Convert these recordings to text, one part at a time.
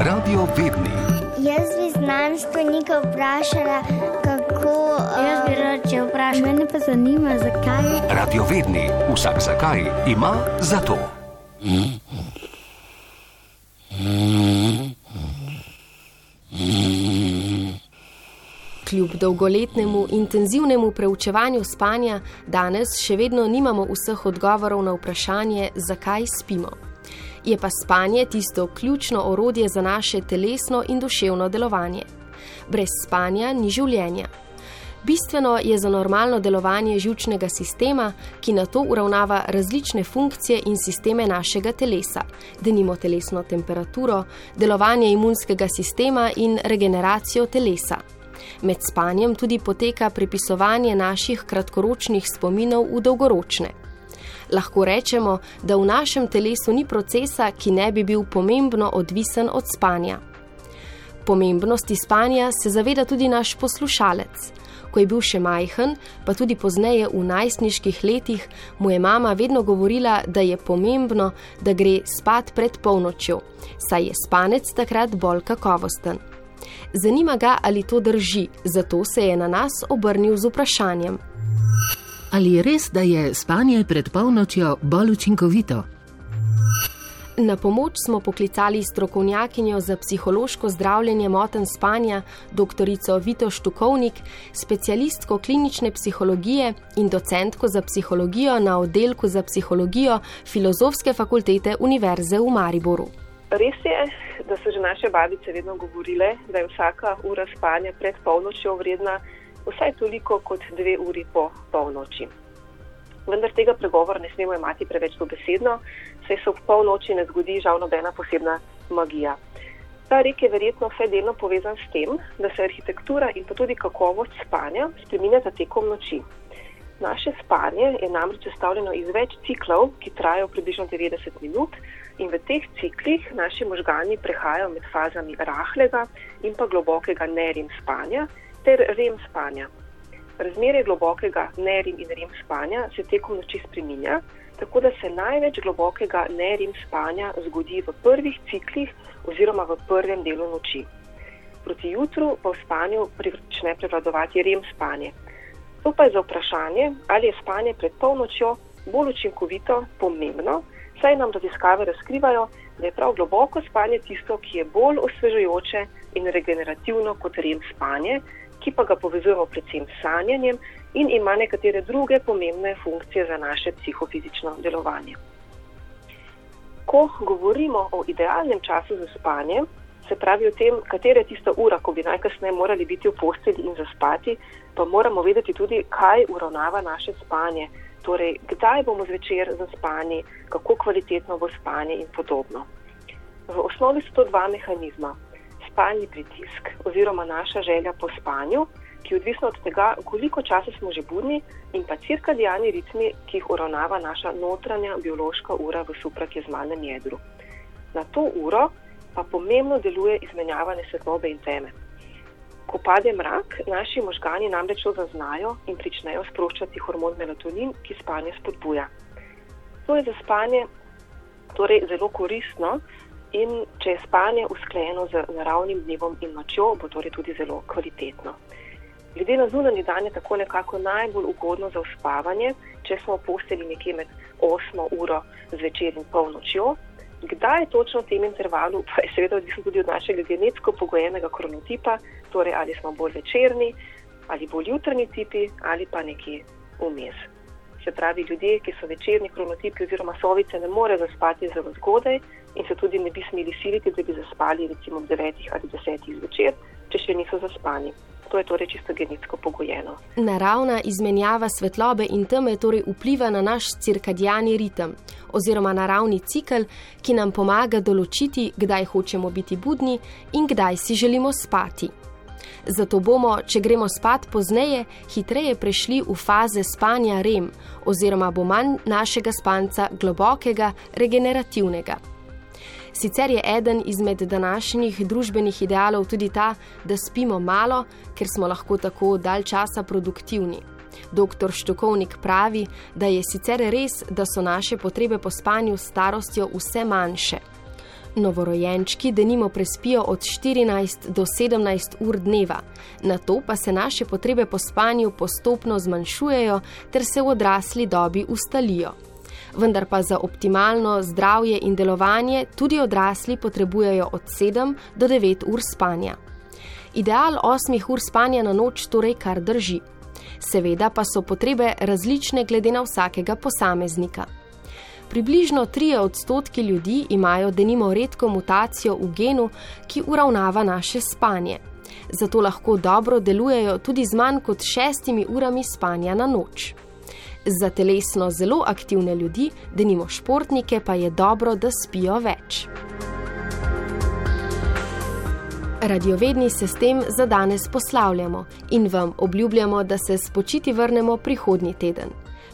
Radio Vedni. Jaz bi znanstvenika vprašala, kako. Jaz bi rad vprašala, mene pa zanima, zakaj. Radio Vedni, vsak zakaj ima za to. Kljub dolgoletnemu intenzivnemu preučevanju spanja, danes še vedno nimamo vseh odgovorov na vprašanje, zakaj spimo. Je pa spanje tisto ključno orodje za naše telesno in duševno delovanje. Brez spanja ni življenja. Bistveno je za normalno delovanje žilčnega sistema, ki na to uravnava različne funkcije in sisteme našega telesa, denimo telesno temperaturo, delovanje imunskega sistema in regeneracijo telesa. Med spanjem tudi poteka prepisovanje naših kratkoročnih spominov v dolgoročne. Lahko rečemo, da v našem telesu ni procesa, ki ne bi bil pomembno odvisen od spanja. Pomembnosti spanja se zaveda tudi naš poslušalec. Ko je bil še majhen, pa tudi pozneje v najstniških letih, mu je mama vedno govorila, da je pomembno, da gre spat pred polnočjo, saj je spanec takrat bolj kakovosten. Zanima ga, ali to drži, zato se je na nas obrnil z vprašanjem. Ali je res, da je spanje pred polnočjo bolj učinkovito? Na pomoč smo poklicali strokovnjakinjo za psihološko zdravljenje moten spanja, dr. Vito Štukovnik, specialistko klinične psihologije in docentko za psihologijo na oddelku za psihologijo Filozofske fakultete Univerze v Mariboru. Res je, da so že naše babice vedno govorile, da je vsaka ura spanja pred polnočjo vredna vsaj toliko kot dve uri po polnoči. Vendar tega pregovora ne smemo imati preveč dobesedno, saj se v polnoči ne zgodi žal nobena posebna magija. Ta rek je verjetno vse delno povezan s tem, da se arhitektura in pa tudi kakovost spanja spreminjata tekom noči. Naše spanje je namreč sestavljeno iz več ciklov, ki trajajo približno 90 minut, in v teh ciklih naši možgani prehajajo med fazami rahlega in pa globokega nerim spanja ter rem spanja. Razmerje globokega nerim in rem spanja se tekom noči spreminja, tako da se največ globokega nerim spanja zgodi v prvih ciklih oziroma v prvem delu noči. Proti jutru pa v spanju začne prevladovati rem spanje. To pa je za vprašanje, ali je spanje pred polnočjo bolj učinkovito, pomembno, saj nam raziskave razkrivajo, da je prav globoko spanje tisto, ki je bolj osvežujoče in regenerativno kot rem spanje, ki pa ga povezujemo predvsem s sanjanjem in ima nekatere druge pomembne funkcije za naše psihofizično delovanje. Ko govorimo o idealnem času za spanje, se pravi o tem, katera je tista ura, ko bi najkasneje morali biti v postelji in zaspati, pa moramo vedeti tudi, kaj uravnava naše spanje. Torej, kdaj bomo zvečer zaspani, kako kvalitetno bo spanje in podobno. V osnovi so to dva mehanizma. Spalni pritisk oziroma naša želja po spanju, ki je odvisna od tega, koliko časa smo že budni, in pa cirkadijani ritmi, ki jih uravnava naša notranja biološka ura v suprakizmalnem jedru. Na to uro pa pomembno deluje izmenjavanje svetlobe in teme. Ko pade mrak, naši možgani namreč to zaznajo in pričnejo sproščati hormon melatonin, ki spanje spodbuja. To je za spanje torej zelo koristno in če je spanje usklajeno z naravnim dnevom in nočjo, bo torej tudi zelo kvalitetno. Glede na zunanji dan je tako nekako najbolj ugodno za uspavanje, če smo posteli nekje med 8 uro zvečer in polnočjo, Kdaj točno v tem intervalu, pa je seveda odvisno tudi od našega genetsko pogojenega kronotipa, torej ali smo bolj večerni, ali bolj jutrni tipi, ali pa nekje vmes. Se pravi, ljudje, ki so večerni kronotipi oziroma sovice, ne morejo zaspati zelo zgodaj in se tudi ne bi smeli siliti, da bi zaspali recimo ob 9 ali 10 zvečer, če še niso zaspani. To je torej čisto genetsko pogojeno. Naravna izmenjava svetlobe in teme torej vpliva na naš cirkadijani ritem oziroma naravni cikl, ki nam pomaga določiti, kdaj hočemo biti budni in kdaj si želimo spati. Zato bomo, če gremo spat pozneje, hitreje prešli v faze spanja REM oziroma bo manj našega spanca globokega, regenerativnega. Sicer je eden izmed današnjih družbenih idealov tudi ta, da spimo malo, ker smo lahko tako dalj časa produktivni. Doktor Štokovnik pravi, da je sicer res, da so naše potrebe po spanju s starostjo vse manjše. Novorojenčki denimo prespijo od 14 do 17 ur dneva, na to pa se naše potrebe po spanju postopno zmanjšujejo ter se v odrasli dobi ustalijo. Vendar pa za optimalno zdravje in delovanje tudi odrasli potrebujejo od 7 do 9 ur spanja. Ideal 8 ur spanja na noč torej kar drži. Seveda pa so potrebe različne glede na vsakega posameznika. Približno 3 odstotki ljudi imajo denimo redko mutacijo v genu, ki uravnava naše spanje. Zato lahko dobro delujejo tudi z manj kot šestimi urami spanja na noč. Za telesno zelo aktivne ljudi, denimo športnike, pa je dobro, da spijo več. Radiovedni se s tem za danes poslavljamo in vam obljubljamo, da se spočiti vrnemo prihodnji teden.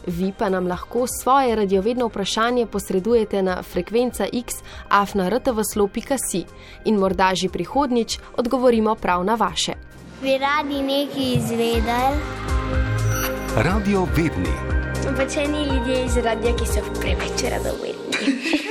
Vi pa nam lahko svoje radiovedno vprašanje posredujete na frekvenca x afnartvslo.si in morda že prihodnič odgovorimo prav na vaše. Bi radi nekaj izvedeli? Radio Vedni. Pač eni ljudje iz radia, ki so preveč radovedni.